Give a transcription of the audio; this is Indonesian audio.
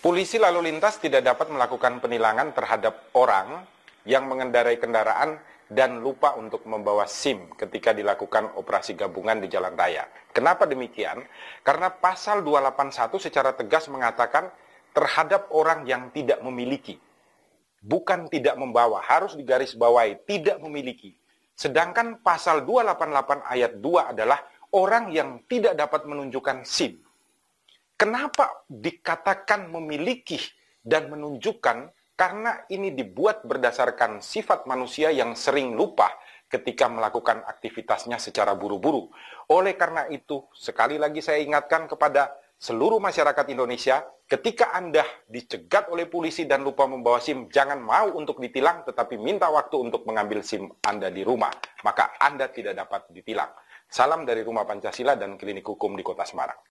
Polisi lalu lintas tidak dapat melakukan penilangan terhadap orang yang mengendarai kendaraan dan lupa untuk membawa SIM ketika dilakukan operasi gabungan di jalan raya. Kenapa demikian? Karena pasal 281 secara tegas mengatakan terhadap orang yang tidak memiliki. Bukan tidak membawa, harus digarisbawahi, tidak memiliki. Sedangkan pasal 288 ayat 2 adalah orang yang tidak dapat menunjukkan SIM Kenapa dikatakan memiliki dan menunjukkan? Karena ini dibuat berdasarkan sifat manusia yang sering lupa ketika melakukan aktivitasnya secara buru-buru. Oleh karena itu, sekali lagi saya ingatkan kepada seluruh masyarakat Indonesia, ketika Anda dicegat oleh polisi dan lupa membawa SIM, jangan mau untuk ditilang, tetapi minta waktu untuk mengambil SIM Anda di rumah. Maka Anda tidak dapat ditilang. Salam dari Rumah Pancasila dan Klinik Hukum di Kota Semarang.